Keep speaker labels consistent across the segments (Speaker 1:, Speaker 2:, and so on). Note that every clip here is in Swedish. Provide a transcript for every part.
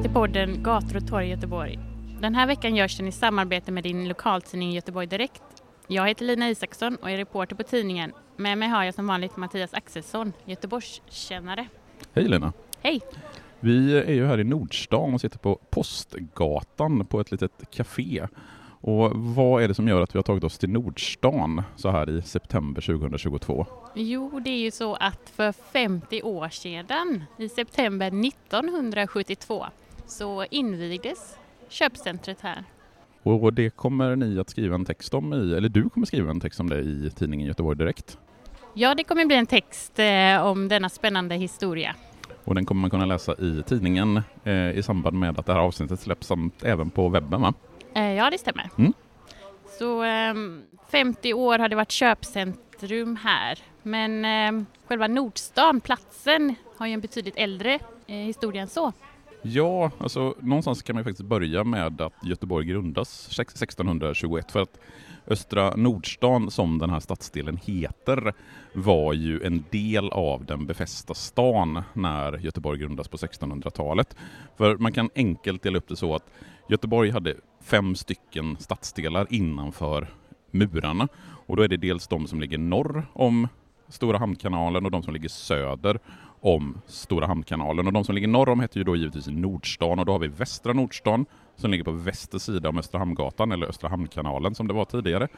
Speaker 1: Välkomna till podden Gator och torg i Göteborg. Den här veckan görs den i samarbete med din lokaltidning Göteborg Direkt. Jag heter Lina Isaksson och är reporter på tidningen. Med mig har jag som vanligt Mattias Axelsson, Göteborgskännare.
Speaker 2: Hej Lena!
Speaker 1: Hej!
Speaker 2: Vi är ju här i Nordstan och sitter på Postgatan på ett litet café. Och vad är det som gör att vi har tagit oss till Nordstan så här i september 2022?
Speaker 1: Jo, det är ju så att för 50 år sedan, i september 1972, så invigdes köpcentret här.
Speaker 2: Och det kommer ni att skriva en text om i, eller du kommer skriva en text om det i tidningen Göteborg Direkt.
Speaker 1: Ja, det kommer bli en text eh, om denna spännande historia.
Speaker 2: Och den kommer man kunna läsa i tidningen eh, i samband med att det här avsnittet släpps samt även på webben va?
Speaker 1: Eh, ja, det stämmer.
Speaker 2: Mm.
Speaker 1: Så eh, 50 år har det varit köpcentrum här. Men eh, själva Nordstan, platsen, har ju en betydligt äldre eh, historia än så.
Speaker 2: Ja, alltså någonstans kan man faktiskt börja med att Göteborg grundas 1621 för att Östra Nordstan, som den här stadsdelen heter, var ju en del av den befästa stan när Göteborg grundas på 1600-talet. För man kan enkelt dela upp det så att Göteborg hade fem stycken stadsdelar innanför murarna och då är det dels de som ligger norr om Stora Hamnkanalen och de som ligger söder om Stora Hamnkanalen. Och de som ligger norr om heter ju då givetvis Nordstan och då har vi Västra Nordstan som ligger på väster sida om Östra Hamngatan eller Östra Hamnkanalen som det var tidigare.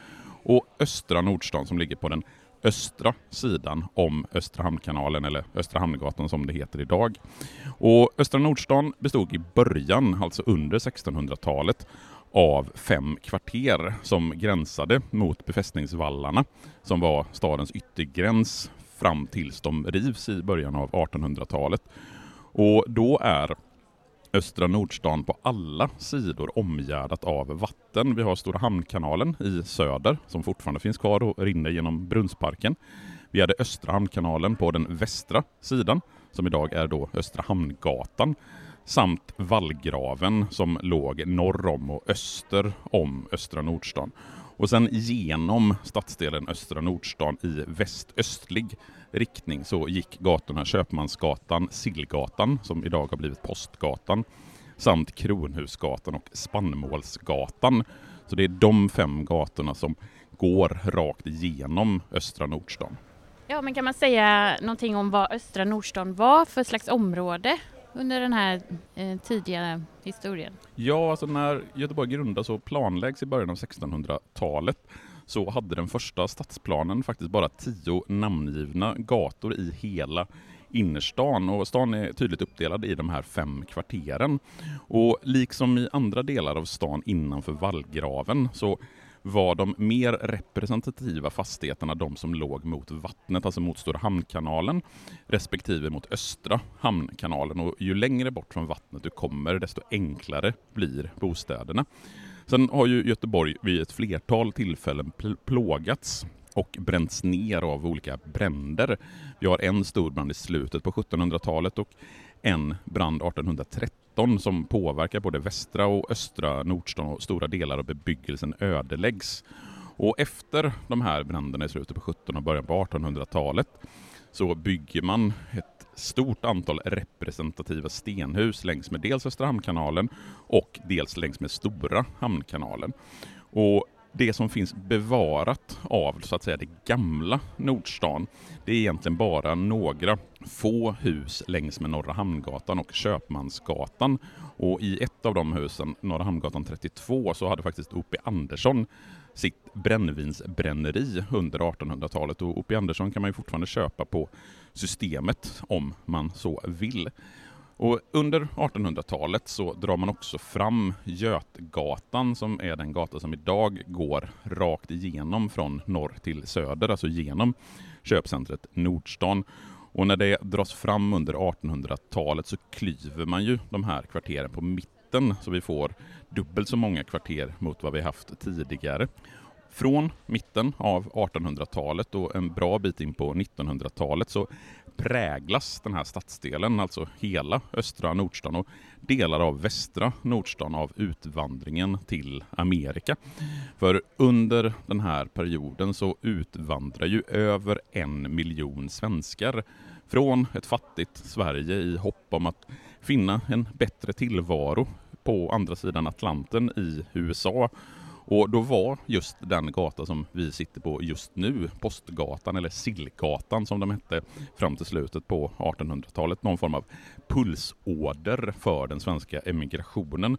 Speaker 2: Och Östra Nordstan som ligger på den östra sidan om Östra Hamnkanalen eller Östra Hamngatan som det heter idag. Och Östra Nordstan bestod i början, alltså under 1600-talet, av fem kvarter som gränsade mot befästningsvallarna som var stadens yttergräns fram tills de rivs i början av 1800-talet. Och då är Östra Nordstan på alla sidor omgärdat av vatten. Vi har Stora Hamnkanalen i söder som fortfarande finns kvar och rinner genom Brunnsparken. Vi hade Östra Hamnkanalen på den västra sidan som idag är då Östra Hamngatan samt vallgraven som låg norr om och öster om Östra Nordstan. Och sen genom stadsdelen Östra Nordstan i västöstlig riktning så gick gatorna Köpmansgatan, Sillgatan, som idag har blivit Postgatan, samt Kronhusgatan och Spannmålsgatan. Så det är de fem gatorna som går rakt igenom Östra Nordstan.
Speaker 1: Ja, men kan man säga någonting om vad Östra Nordstan var för slags område under den här eh, tidiga historien?
Speaker 2: Ja, alltså när Göteborg grundas och planläggs i början av 1600-talet så hade den första stadsplanen faktiskt bara tio namngivna gator i hela innerstan och stan är tydligt uppdelad i de här fem kvarteren. Och liksom i andra delar av stan innanför vallgraven så var de mer representativa fastigheterna de som låg mot vattnet, alltså mot Stora Hamnkanalen, respektive mot Östra Hamnkanalen. Och ju längre bort från vattnet du kommer, desto enklare blir bostäderna. Sen har ju Göteborg vid ett flertal tillfällen pl plågats och bränts ner av olika bränder. Vi har en stor brand i slutet på 1700-talet och en brand 1830. 13 som påverkar både västra och östra Nordstan och stora delar av bebyggelsen ödeläggs. Och efter de här bränderna i slutet på 1700 och början på 1800-talet så bygger man ett stort antal representativa stenhus längs med dels Östra Hamnkanalen och dels längs med Stora Hamnkanalen. Och det som finns bevarat av så att säga det gamla Nordstan, det är egentligen bara några få hus längs med Norra Hamngatan och Köpmansgatan. Och i ett av de husen, Norra Hamngatan 32, så hade faktiskt O.P. Andersson sitt brännvinsbränneri under 1800-talet och O.P. Andersson kan man ju fortfarande köpa på Systemet om man så vill. Och under 1800-talet så drar man också fram Götgatan som är den gata som idag går rakt igenom från norr till söder, alltså genom köpcentret Nordstan. Och när det dras fram under 1800-talet så klyver man ju de här kvarteren på mitten så vi får dubbelt så många kvarter mot vad vi haft tidigare. Från mitten av 1800-talet och en bra bit in på 1900-talet så präglas den här stadsdelen, alltså hela östra Nordstan och delar av västra Nordstan av utvandringen till Amerika. För under den här perioden så utvandrar ju över en miljon svenskar från ett fattigt Sverige i hopp om att finna en bättre tillvaro på andra sidan Atlanten i USA och då var just den gata som vi sitter på just nu, Postgatan eller Sillgatan som de hette fram till slutet på 1800-talet, någon form av pulsåder för den svenska emigrationen.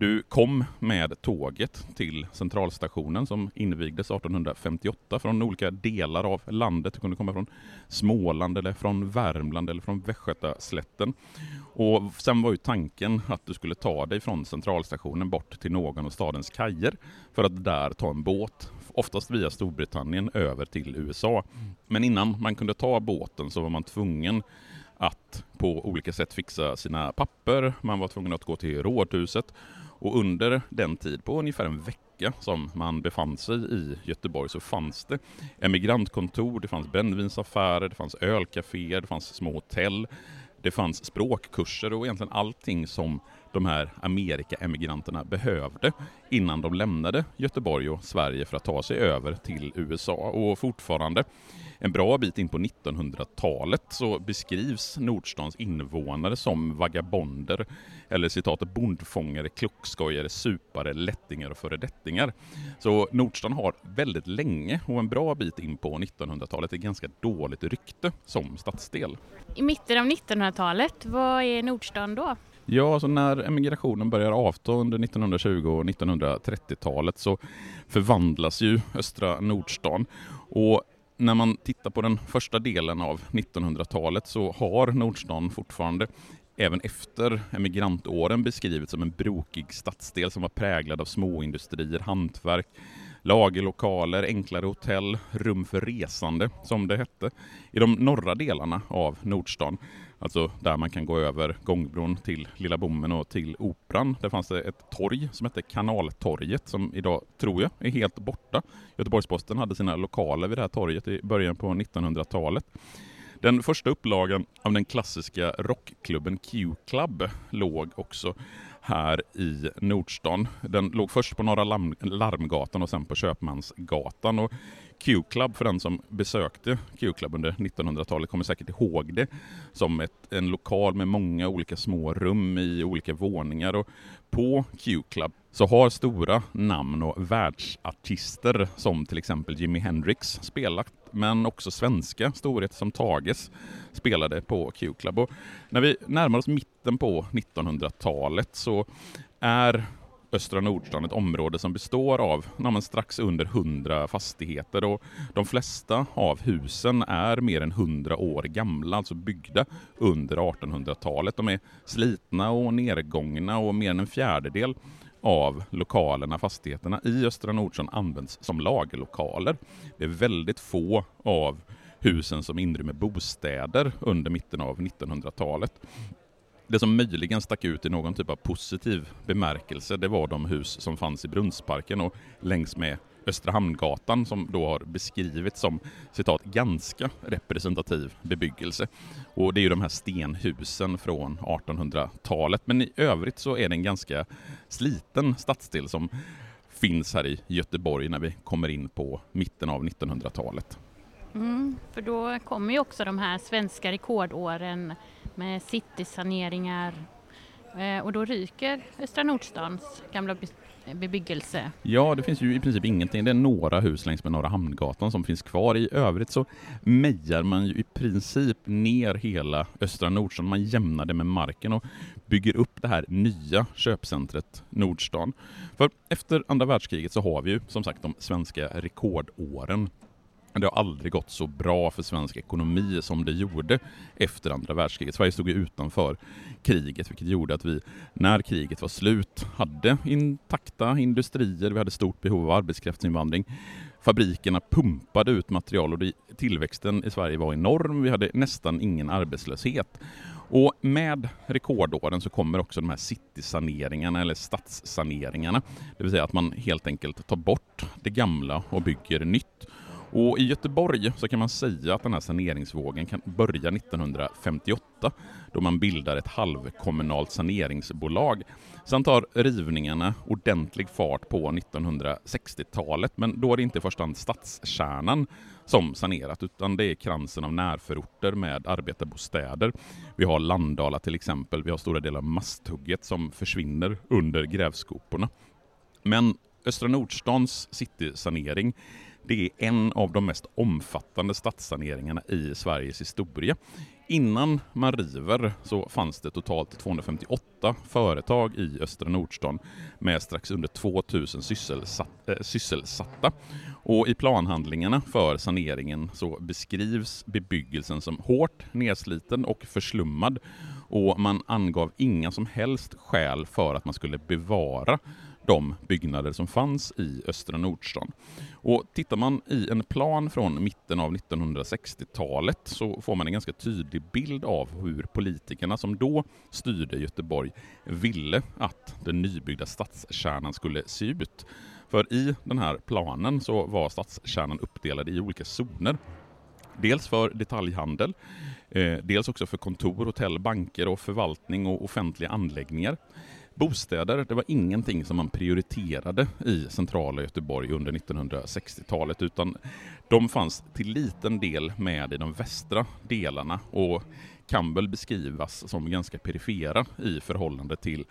Speaker 2: Du kom med tåget till centralstationen som invigdes 1858 från olika delar av landet. Du kunde komma från Småland eller från Värmland eller från Västgötaslätten. Och sen var ju tanken att du skulle ta dig från centralstationen bort till någon av stadens kajer för att där ta en båt, oftast via Storbritannien, över till USA. Men innan man kunde ta båten så var man tvungen att på olika sätt fixa sina papper. Man var tvungen att gå till rådhuset och under den tid, på ungefär en vecka som man befann sig i Göteborg så fanns det emigrantkontor, det fanns brännvinsaffärer, det fanns ölcaféer, det fanns små hotell, det fanns språkkurser och egentligen allting som de här Amerikaemigranterna behövde innan de lämnade Göteborg och Sverige för att ta sig över till USA. Och fortfarande en bra bit in på 1900-talet så beskrivs Nordstans invånare som vagabonder eller citatet bondfångare, klockskojare, supare, lättingar och föredettingar. Så Nordstan har väldigt länge och en bra bit in på 1900-talet ett ganska dåligt rykte som stadsdel.
Speaker 1: I mitten av 1900-talet, vad är Nordstan då?
Speaker 2: Ja, alltså när emigrationen börjar avta under 1920 och 1930-talet så förvandlas ju östra Nordstan. Och när man tittar på den första delen av 1900-talet så har Nordstan fortfarande även efter emigrantåren beskrivits som en brokig stadsdel som var präglad av småindustrier, hantverk, lagerlokaler, enklare hotell, rum för resande som det hette. I de norra delarna av Nordstan Alltså där man kan gå över gångbron till Lilla Bommen och till Operan. Där fanns det ett torg som hette Kanaltorget som idag, tror jag, är helt borta. Göteborgs-Posten hade sina lokaler vid det här torget i början på 1900-talet. Den första upplagan av den klassiska rockklubben Q-Club låg också här i Nordstan. Den låg först på Norra Larmgatan och sen på Köpmansgatan. Och Q-Club, för den som besökte Q-Club under 1900-talet, kommer säkert ihåg det som ett, en lokal med många olika små rum i olika våningar. Och på Q-Club så har stora namn och världsartister som till exempel Jimi Hendrix spelat, men också svenska storheter som Tages spelade på Q-Club. Och när vi närmar oss mitten på 1900-talet så är Östra Nordstan ett område som består av ja, strax under 100 fastigheter och de flesta av husen är mer än 100 år gamla, alltså byggda under 1800-talet. De är slitna och nedgångna och mer än en fjärdedel av lokalerna, fastigheterna i Östra Nordsjön används som lagerlokaler. Det är väldigt få av husen som inrymmer bostäder under mitten av 1900-talet. Det som möjligen stack ut i någon typ av positiv bemärkelse, det var de hus som fanns i Brunnsparken och längs med Östra Hamngatan som då har beskrivits som citat ganska representativ bebyggelse. Och det är ju de här stenhusen från 1800-talet. Men i övrigt så är det en ganska sliten stadsdel som finns här i Göteborg när vi kommer in på mitten av 1900-talet.
Speaker 1: Mm, för då kommer ju också de här svenska rekordåren med citysaneringar eh, och då ryker Östra Nordstans gamla bebyggelse.
Speaker 2: Ja, det finns ju i princip ingenting. Det är några hus längs med Norra Hamngatan som finns kvar. I övrigt så mejar man ju i princip ner hela Östra Nordstan. Man jämnar det med marken och bygger upp det här nya köpcentret Nordstan. För efter andra världskriget så har vi ju som sagt de svenska rekordåren det har aldrig gått så bra för svensk ekonomi som det gjorde efter andra världskriget. Sverige stod ju utanför kriget, vilket gjorde att vi, när kriget var slut, hade intakta industrier, vi hade stort behov av arbetskraftsinvandring. Fabrikerna pumpade ut material och tillväxten i Sverige var enorm, vi hade nästan ingen arbetslöshet. Och med rekordåren så kommer också de här citysaneringarna eller stadssaneringarna, det vill säga att man helt enkelt tar bort det gamla och bygger nytt. Och I Göteborg så kan man säga att den här saneringsvågen kan börja 1958 då man bildar ett halvkommunalt saneringsbolag. Sen tar rivningarna ordentlig fart på 1960-talet men då är det inte i första hand stadskärnan som sanerat utan det är kransen av närförorter med arbetarbostäder. Vi har Landala till exempel, vi har stora delar av Masthugget som försvinner under grävskoporna. Men Östra Nordstans citysanering det är en av de mest omfattande stadssaneringarna i Sveriges historia. Innan man river så fanns det totalt 258 företag i Östra Nordstan med strax under 2000 sysselsatt, eh, sysselsatta. Och I planhandlingarna för saneringen så beskrivs bebyggelsen som hårt nedsliten och förslummad och man angav inga som helst skäl för att man skulle bevara de byggnader som fanns i Östra Nordstan. Och tittar man i en plan från mitten av 1960-talet så får man en ganska tydlig bild av hur politikerna som då styrde Göteborg ville att den nybyggda stadskärnan skulle se ut. För i den här planen så var stadskärnan uppdelad i olika zoner. Dels för detaljhandel, eh, dels också för kontor, hotell, banker och förvaltning och offentliga anläggningar. Bostäder, det var ingenting som man prioriterade i centrala Göteborg under 1960-talet utan de fanns till liten del med i de västra delarna och kan väl beskrivas som ganska perifera i förhållande till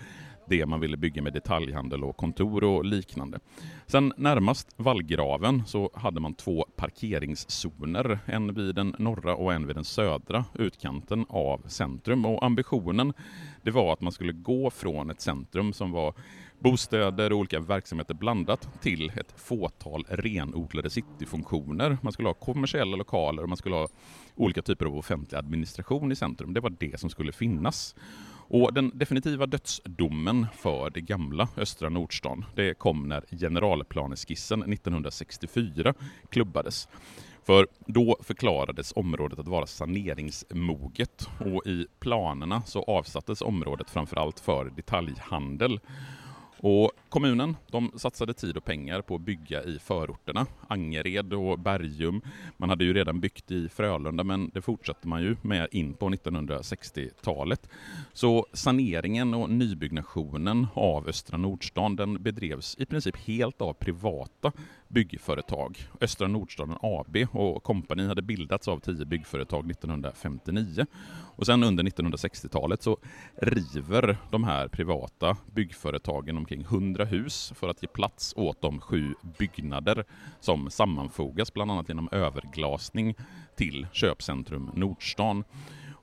Speaker 2: det man ville bygga med detaljhandel och kontor och liknande. Sen närmast vallgraven så hade man två parkeringszoner, en vid den norra och en vid den södra utkanten av centrum och ambitionen det var att man skulle gå från ett centrum som var bostäder och olika verksamheter blandat till ett fåtal renodlade cityfunktioner. Man skulle ha kommersiella lokaler och man skulle ha olika typer av offentlig administration i centrum. Det var det som skulle finnas. Och den definitiva dödsdomen för det gamla östra Nordstan, det kom när generalplaneskissen 1964 klubbades. För då förklarades området att vara saneringsmoget och i planerna så avsattes området framförallt för detaljhandel. Och kommunen de satsade tid och pengar på att bygga i förorterna, Angered och Bergum. Man hade ju redan byggt i Frölunda men det fortsatte man ju med in på 1960-talet. Så saneringen och nybyggnationen av Östra Nordstan den bedrevs i princip helt av privata byggföretag. Östra Nordstaden AB och kompani hade bildats av tio byggföretag 1959. Och sen under 1960-talet så river de här privata byggföretagen omkring 100 hus för att ge plats åt de sju byggnader som sammanfogas bland annat genom överglasning till köpcentrum Nordstan.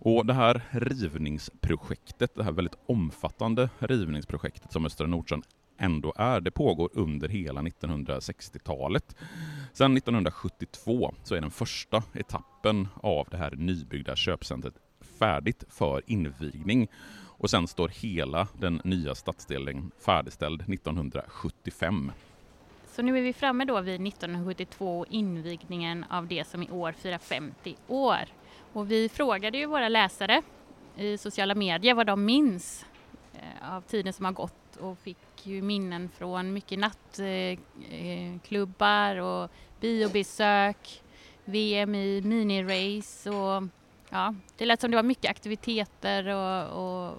Speaker 2: Och det här rivningsprojektet, det här väldigt omfattande rivningsprojektet som Östra Nordstan ändå är. Det pågår under hela 1960-talet. Sedan 1972 så är den första etappen av det här nybyggda köpcentret färdigt för invigning och sen står hela den nya stadsdelen färdigställd 1975.
Speaker 1: Så nu är vi framme då vid 1972 och invigningen av det som i år firar 50 år. Och vi frågade ju våra läsare i sociala medier vad de minns eh, av tiden som har gått och fick ju minnen från mycket nattklubbar och biobesök, VM i minirace och ja, det lät som det var mycket aktiviteter och, och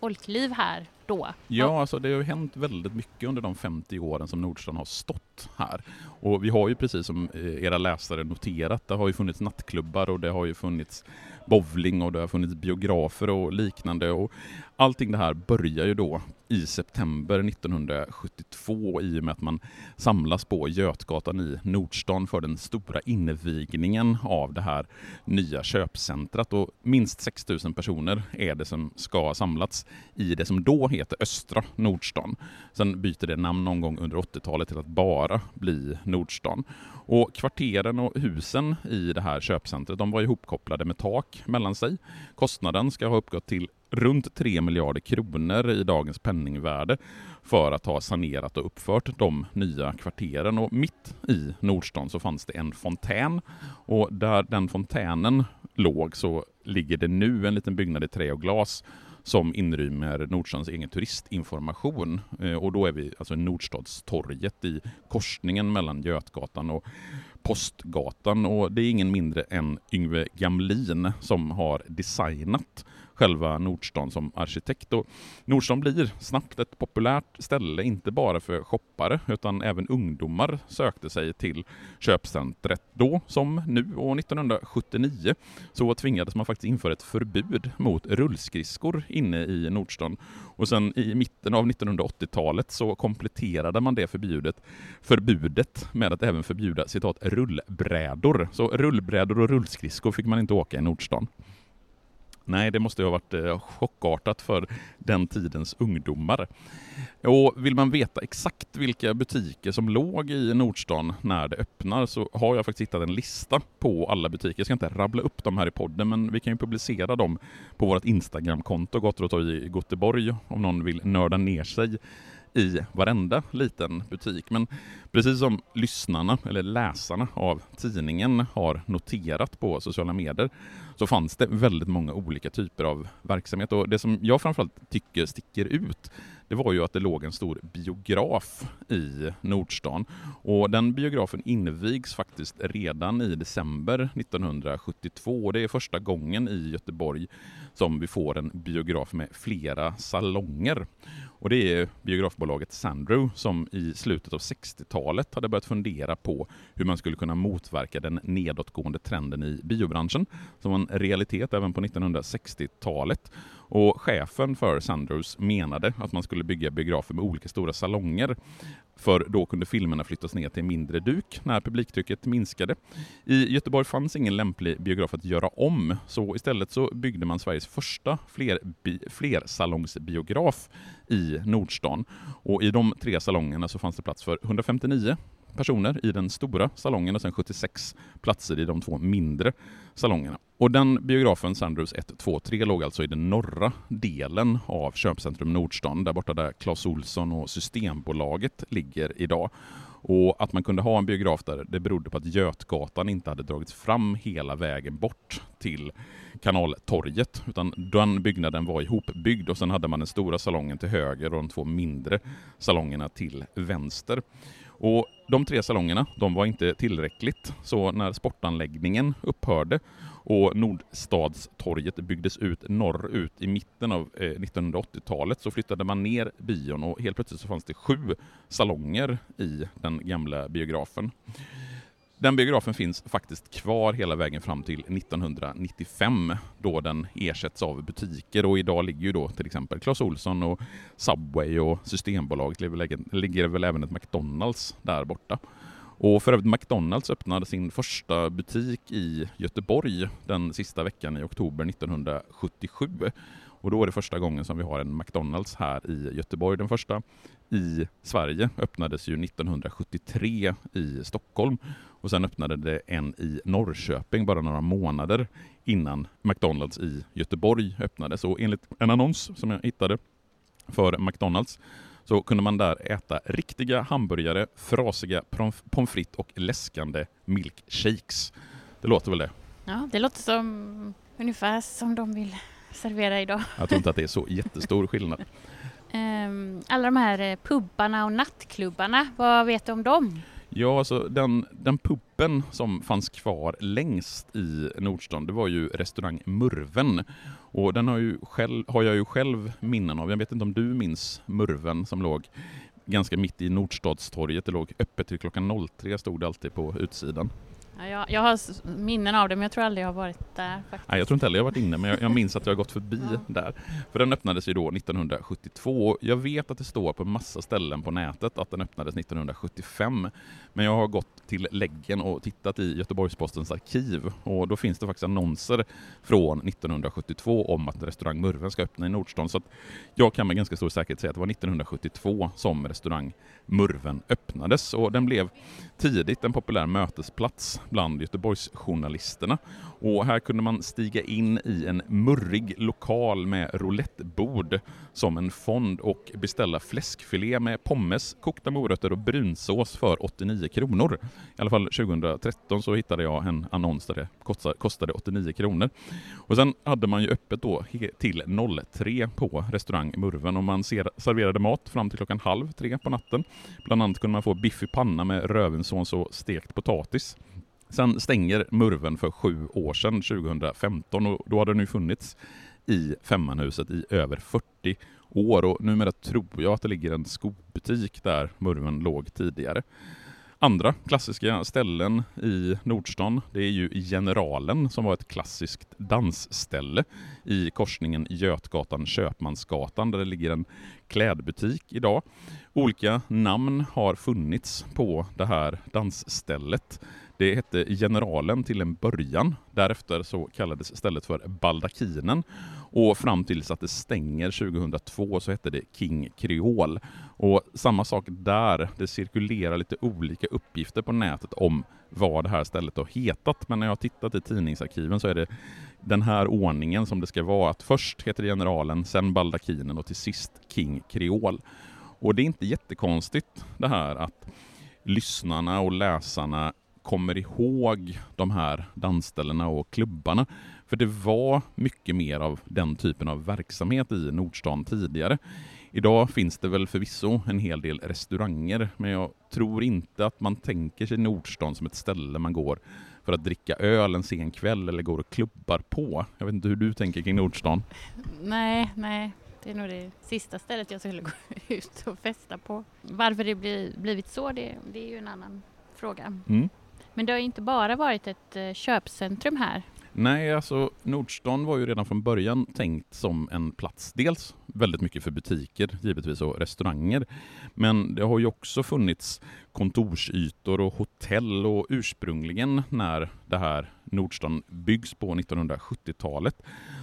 Speaker 1: folkliv här då.
Speaker 2: Ja, alltså det har hänt väldigt mycket under de 50 åren som Nordstrand har stått här. Och vi har ju precis som eh, era läsare noterat, det har ju funnits nattklubbar och det har ju funnits bowling och det har funnits biografer och liknande. Och allting det här börjar ju då i september 1972 i och med att man samlas på Götgatan i Nordstan för den stora invigningen av det här nya köpcentrat. Och minst 6 000 personer är det som ska ha samlats i det som då heter Östra Nordstan. Sen byter det namn någon gång under 80-talet till att bara bli Nordstan. Och kvarteren och husen i det här köpcentret de var ihopkopplade med tak mellan sig. Kostnaden ska ha uppgått till runt 3 miljarder kronor i dagens penningvärde för att ha sanerat och uppfört de nya kvarteren. Och mitt i Nordstan så fanns det en fontän och där den fontänen låg så ligger det nu en liten byggnad i trä och glas som inrymmer Nordstrands egen turistinformation. Eh, och då är vi alltså i Nordstadstorget i korsningen mellan Götgatan och Postgatan. Och det är ingen mindre än Yngve Gamlin som har designat själva Nordstan som arkitekt. Och Nordstan blir snabbt ett populärt ställe, inte bara för shoppare, utan även ungdomar sökte sig till köpcentret. Då, som nu, och 1979, så tvingades man faktiskt införa ett förbud mot rullskridskor inne i Nordstan. Och sen i mitten av 1980-talet så kompletterade man det förbjudet, förbudet med att även förbjuda citat rullbrädor. Så rullbrädor och rullskridskor fick man inte åka i Nordstan. Nej, det måste ha varit eh, chockartat för den tidens ungdomar. Och vill man veta exakt vilka butiker som låg i Nordstan när det öppnar så har jag faktiskt hittat en lista på alla butiker. Jag ska inte rabbla upp dem här i podden, men vi kan ju publicera dem på vårt Instagramkonto, Gator och torg i Göteborg, om någon vill nörda ner sig i varenda liten butik. Men precis som lyssnarna eller läsarna av tidningen har noterat på sociala medier så fanns det väldigt många olika typer av verksamhet. Och det som jag framförallt tycker sticker ut det var ju att det låg en stor biograf i Nordstan. Och den biografen invigs faktiskt redan i december 1972. Det är första gången i Göteborg som vi får en biograf med flera salonger. Och det är biografbolaget Sandrew som i slutet av 60-talet hade börjat fundera på hur man skulle kunna motverka den nedåtgående trenden i biobranschen, som var en realitet även på 1960-talet. Och chefen för Sanders menade att man skulle bygga biografer med olika stora salonger för då kunde filmerna flyttas ner till mindre duk när publiktrycket minskade. I Göteborg fanns ingen lämplig biograf att göra om, så istället så byggde man Sveriges första fler, flersalongsbiograf i Nordstan. Och i de tre salongerna så fanns det plats för 159 personer i den stora salongen och sen 76 platser i de två mindre salongerna. Och den biografen, Sandrews 1, 2, 3, låg alltså i den norra delen av köpcentrum Nordstan, där borta där Clas Olsson och Systembolaget ligger idag. Och att man kunde ha en biograf där, det berodde på att Götgatan inte hade dragits fram hela vägen bort till Kanaltorget, utan den byggnaden var ihopbyggd och sen hade man den stora salongen till höger och de två mindre salongerna till vänster. Och de tre salongerna de var inte tillräckligt, så när sportanläggningen upphörde och Nordstadstorget byggdes ut norrut i mitten av eh, 1980-talet så flyttade man ner bion och helt plötsligt så fanns det sju salonger i den gamla biografen. Den biografen finns faktiskt kvar hela vägen fram till 1995 då den ersätts av butiker och idag ligger ju då till exempel Clas Olsson och Subway och Systembolaget ligger väl även ett McDonalds där borta. Och för övrigt McDonalds öppnade sin första butik i Göteborg den sista veckan i oktober 1977. Och då är det första gången som vi har en McDonalds här i Göteborg. Den första i Sverige öppnades ju 1973 i Stockholm och sen öppnade det en i Norrköping bara några månader innan McDonalds i Göteborg öppnades. Och enligt en annons som jag hittade för McDonalds så kunde man där äta riktiga hamburgare, frasiga pommes frites och läskande milkshakes. Det låter väl det?
Speaker 1: Ja, det låter som ungefär som de vill servera idag.
Speaker 2: Jag tror inte att det är så jättestor skillnad.
Speaker 1: Ehm, alla de här eh, pubbarna och nattklubbarna, vad vet du om dem?
Speaker 2: Ja, alltså den, den puben som fanns kvar längst i Nordstan, det var ju restaurang Murven. Och den har, ju själv, har jag ju själv minnen av. Jag vet inte om du minns Murven som låg ganska mitt i Nordstadstorget. Det låg öppet till klockan 03, stod det alltid på utsidan.
Speaker 1: Ja, jag, jag har minnen av det men jag tror aldrig jag har varit där faktiskt.
Speaker 2: Nej, jag tror inte heller jag har varit inne, men jag, jag minns att jag har gått förbi
Speaker 1: Ja.
Speaker 2: där. För den öppnades ju då 1972. och Jag vet att det står på massa ställen på nätet att den öppnades 1975. Men jag har gått till läggen och tittat i Göteborgs-Postens arkiv och då finns det faktiskt annonser från 1972 om att restaurang Murven ska öppna i Nordstan. Så jag kan med ganska stor säkerhet säga att det var 1972 som restaurang Murven öppnades och den blev tidigt en populär mötesplats bland Göteborgsjournalisterna. Och här kunde man stiga in i en murrig lokal med roulettebord som en fond och beställa fläskfilé med pommes, kokta morötter och brunsås för 89 kronor. I alla fall 2013 så hittade jag en annons där det kostade, 89 kronor. Och sen hade man ju öppet då till 03 på restaurang Murven och man serverade mat fram till klockan halv tre på natten. Bland annat kunde man få biff i panna med rödvinssås och stekt potatis. Sen stänger Murven för sju år sedan, 2015, och då hade den ju funnits i Femmanhuset i över 40 år och numera tror jag att det ligger en skobutik där Murven låg tidigare. Andra klassiska ställen i Nordstan, det är ju Generalen som var ett klassiskt dansställe i korsningen Götgatan-Köpmansgatan där det ligger en klädbutik idag. Olika namn har funnits på det här dansstället. Det hette Generalen till en början. Därefter så kallades stället för Baldakinen och fram tills att det stänger 2002 så hette det King Creole. Och samma sak där, det cirkulerar lite olika uppgifter på nätet om vad det här stället har hetat. Men när jag har tittat i tidningsarkiven så är det den här ordningen som det ska vara. Att först heter det Generalen, sen Baldakinen och till sist King Creole. Och det är inte jättekonstigt det här att lyssnarna och läsarna kommer ihåg de här dansställena och klubbarna. För det var mycket mer av den typen av verksamhet i Nordstan tidigare. Idag finns det väl förvisso en hel del restauranger, men jag tror inte att man tänker sig Nordstan som ett ställe man går för att dricka öl en sen kväll eller går och klubbar på. Jag vet inte hur du tänker kring Nordstan?
Speaker 1: Nej, nej. Det är nog det sista stället jag skulle gå ut och festa på. Varför det blivit så, det, det är ju en annan fråga.
Speaker 2: Mm.
Speaker 1: Men det har ju inte bara varit ett eh, köpcentrum här.
Speaker 2: Nej, alltså Nordstan var ju redan från början tänkt som en plats. Dels väldigt mycket för butiker, givetvis, och restauranger. Men det har ju också funnits kontorsytor och hotell och ursprungligen när det här Nordstan byggs på 1970-talet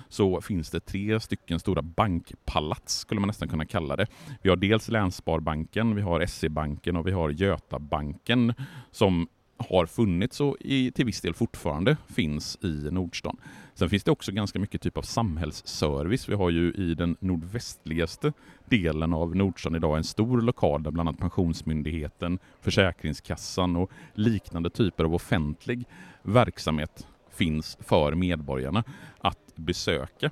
Speaker 2: så finns det tre stycken stora bankpalats skulle man nästan kunna kalla det. Vi har dels Länssparbanken, vi har SE-banken och vi har Götabanken som har funnits och i, till viss del fortfarande finns i Nordstan. Sen finns det också ganska mycket typ av samhällsservice. Vi har ju i den nordvästligaste delen av Nordstan idag en stor lokal där bland annat Pensionsmyndigheten, Försäkringskassan och liknande typer av offentlig verksamhet finns för medborgarna att besöka.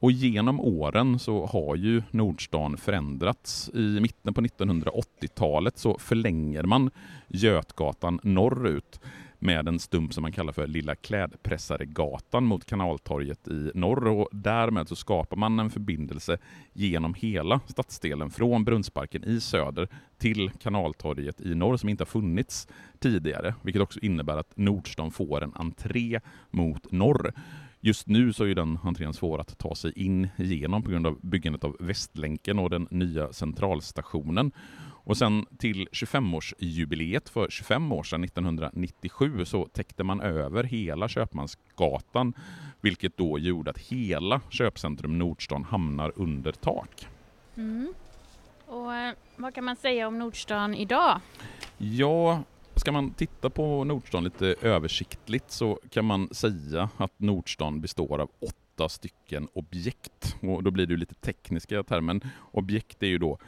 Speaker 2: Och genom åren så har ju Nordstan förändrats. I mitten på 1980-talet så förlänger man Götgatan norrut med en stump som man kallar för Lilla Klädpressaregatan mot Kanaltorget i norr och därmed så skapar man en förbindelse genom hela stadsdelen från Brunnsparken i söder till Kanaltorget i norr som inte har funnits tidigare, vilket också innebär att Nordstan får en entré mot norr. Just nu så är den entrén svår att ta sig in igenom på grund av byggandet av Västlänken och den nya centralstationen. Och sen till 25-årsjubileet för 25 år sedan, 1997, så täckte man över hela Köpmansgatan, vilket då gjorde att hela köpcentrum Nordstan hamnar under tak.
Speaker 1: Mm. Och eh, vad kan man säga om Nordstan idag?
Speaker 2: Ja, ska man titta på Nordstan lite översiktligt så kan man säga att Nordstan består av åtta stycken objekt. Och då blir det ju lite tekniska termer. Objekt är ju då,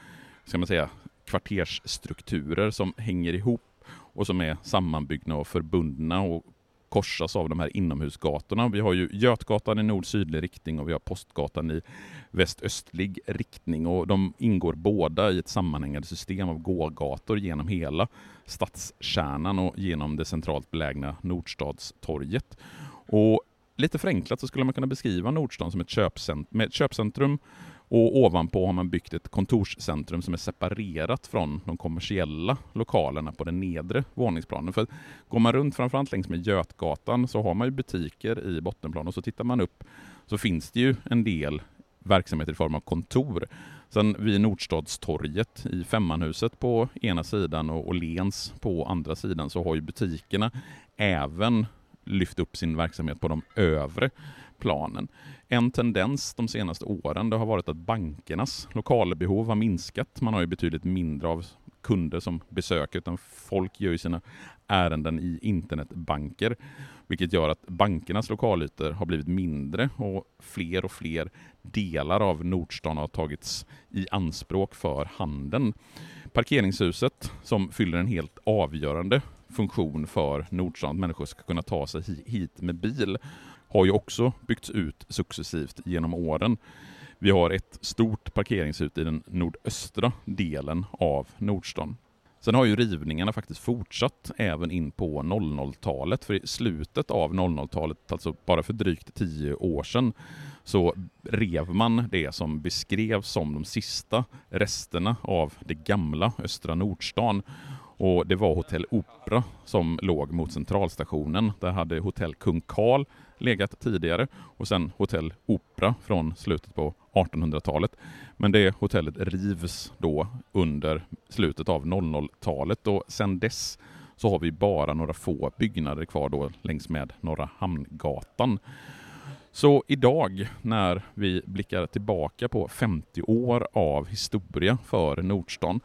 Speaker 2: ska man säga, kvartersstrukturer som hänger ihop och som är sammanbyggda och förbundna och korsas av de här inomhusgatorna. Vi har ju Götgatan i nord-sydlig riktning och vi har Postgatan i väst-östlig riktning och de ingår båda i ett sammanhängande system av gågator genom hela stadskärnan och genom det centralt belägna Nordstadstorget. Och lite förenklat så skulle man kunna beskriva Nordstan som ett köpcentrum, med ett köpcentrum och ovanpå har man byggt ett kontorscentrum som är separerat från de kommersiella lokalerna på den nedre våningsplanen. För går man runt framförallt längs med Götgatan så har man ju butiker i bottenplan och så tittar man upp så finns det ju en del verksamheter i form av kontor. Sen vid Nordstadstorget i Femmanhuset på ena sidan och Åhléns på andra sidan så har ju butikerna även lyft upp sin verksamhet på de övre planen. En tendens de senaste åren det har varit att bankernas lokalbehov har minskat. Man har ju betydligt mindre av kunder som besöker, utan folk gör ju sina ärenden i internetbanker, vilket gör att bankernas lokalytor har blivit mindre och fler och fler delar av Nordstan har tagits i anspråk för handeln. Parkeringshuset, som fyller en helt avgörande funktion för Nordstan, att människor ska kunna ta sig hit med bil, har ju också byggts ut successivt genom åren. Vi har ett stort parkeringshus i den nordöstra delen av Nordstan. Sen har ju rivningarna faktiskt fortsatt även in på 00-talet, för i slutet av 00-talet, alltså bara för drygt tio år sedan, så rev man det som beskrevs som de sista resterna av det gamla Östra Nordstan. Och det var Hotell Opera som låg mot centralstationen. Där hade Hotell Kung Karl legat tidigare och sen Hotell Opera från slutet på 1800-talet. Men det hotellet rivs då under slutet av 00-talet och sen dess så har vi bara några få byggnader kvar då längs med Norra Hamngatan. Så idag när vi blickar tillbaka på 50 år av historia för Nordstan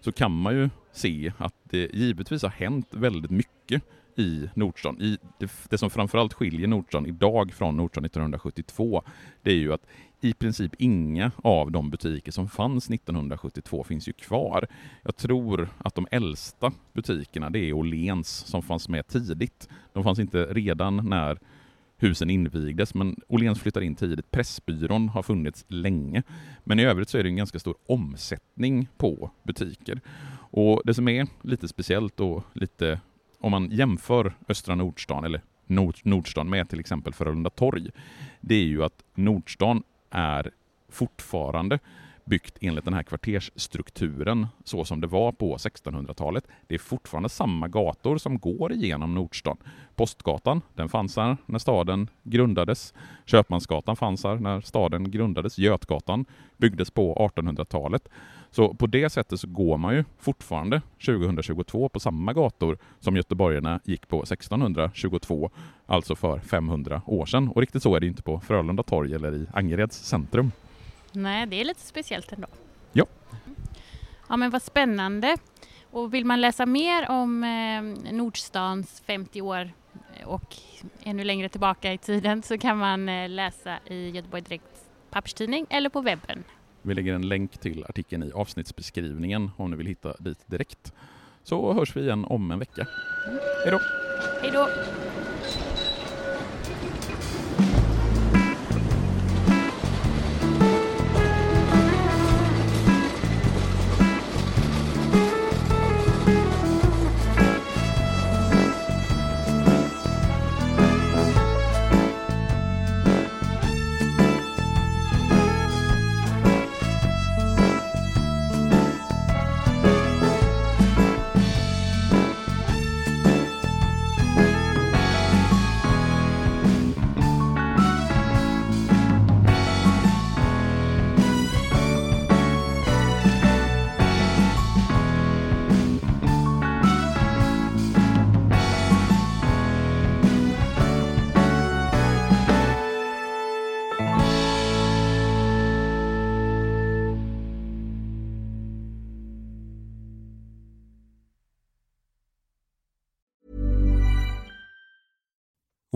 Speaker 2: så kan man ju se att det givetvis har hänt väldigt mycket i Nordstan. I det, det som framförallt skiljer Nordstan idag från Nordstan 1972, det är ju att i princip inga av de butiker som fanns 1972 finns ju kvar. Jag tror att de äldsta butikerna, det är Åhléns som fanns med tidigt. De fanns inte redan när husen invigdes, men Åhléns flyttade in tidigt. Pressbyrån har funnits länge, men i övrigt så är det en ganska stor omsättning på butiker. Och det som är lite speciellt och lite om man jämför Östra Nordstan eller Nord, Nordstan med till exempel Frölunda torg, det är ju att Nordstan är fortfarande byggt enligt den här kvartersstrukturen så som det var på 1600-talet. Det är fortfarande samma gator som går igenom Nordstan. Postgatan, den fanns här när staden grundades. Köpmansgatan fanns här när staden grundades. Götgatan byggdes på 1800-talet. Så på det sättet så går man ju fortfarande 2022 på samma gator som göteborgarna gick på 1622, alltså för 500 år sedan. Och riktigt så är det inte på Frölunda torg eller i Angereds centrum.
Speaker 1: Nej, det är lite speciellt ändå.
Speaker 2: Ja.
Speaker 1: Ja, men vad spännande. Och vill man läsa mer om eh, Nordstans 50 år och ännu längre tillbaka i tiden så kan man eh, läsa i Göteborg Direkt papperstidning eller på webben.
Speaker 2: Vi lägger en länk till artikeln i avsnittsbeskrivningen om ni vill hitta dit direkt. Så hörs vi igen om en vecka. Hej då!
Speaker 1: Hej då!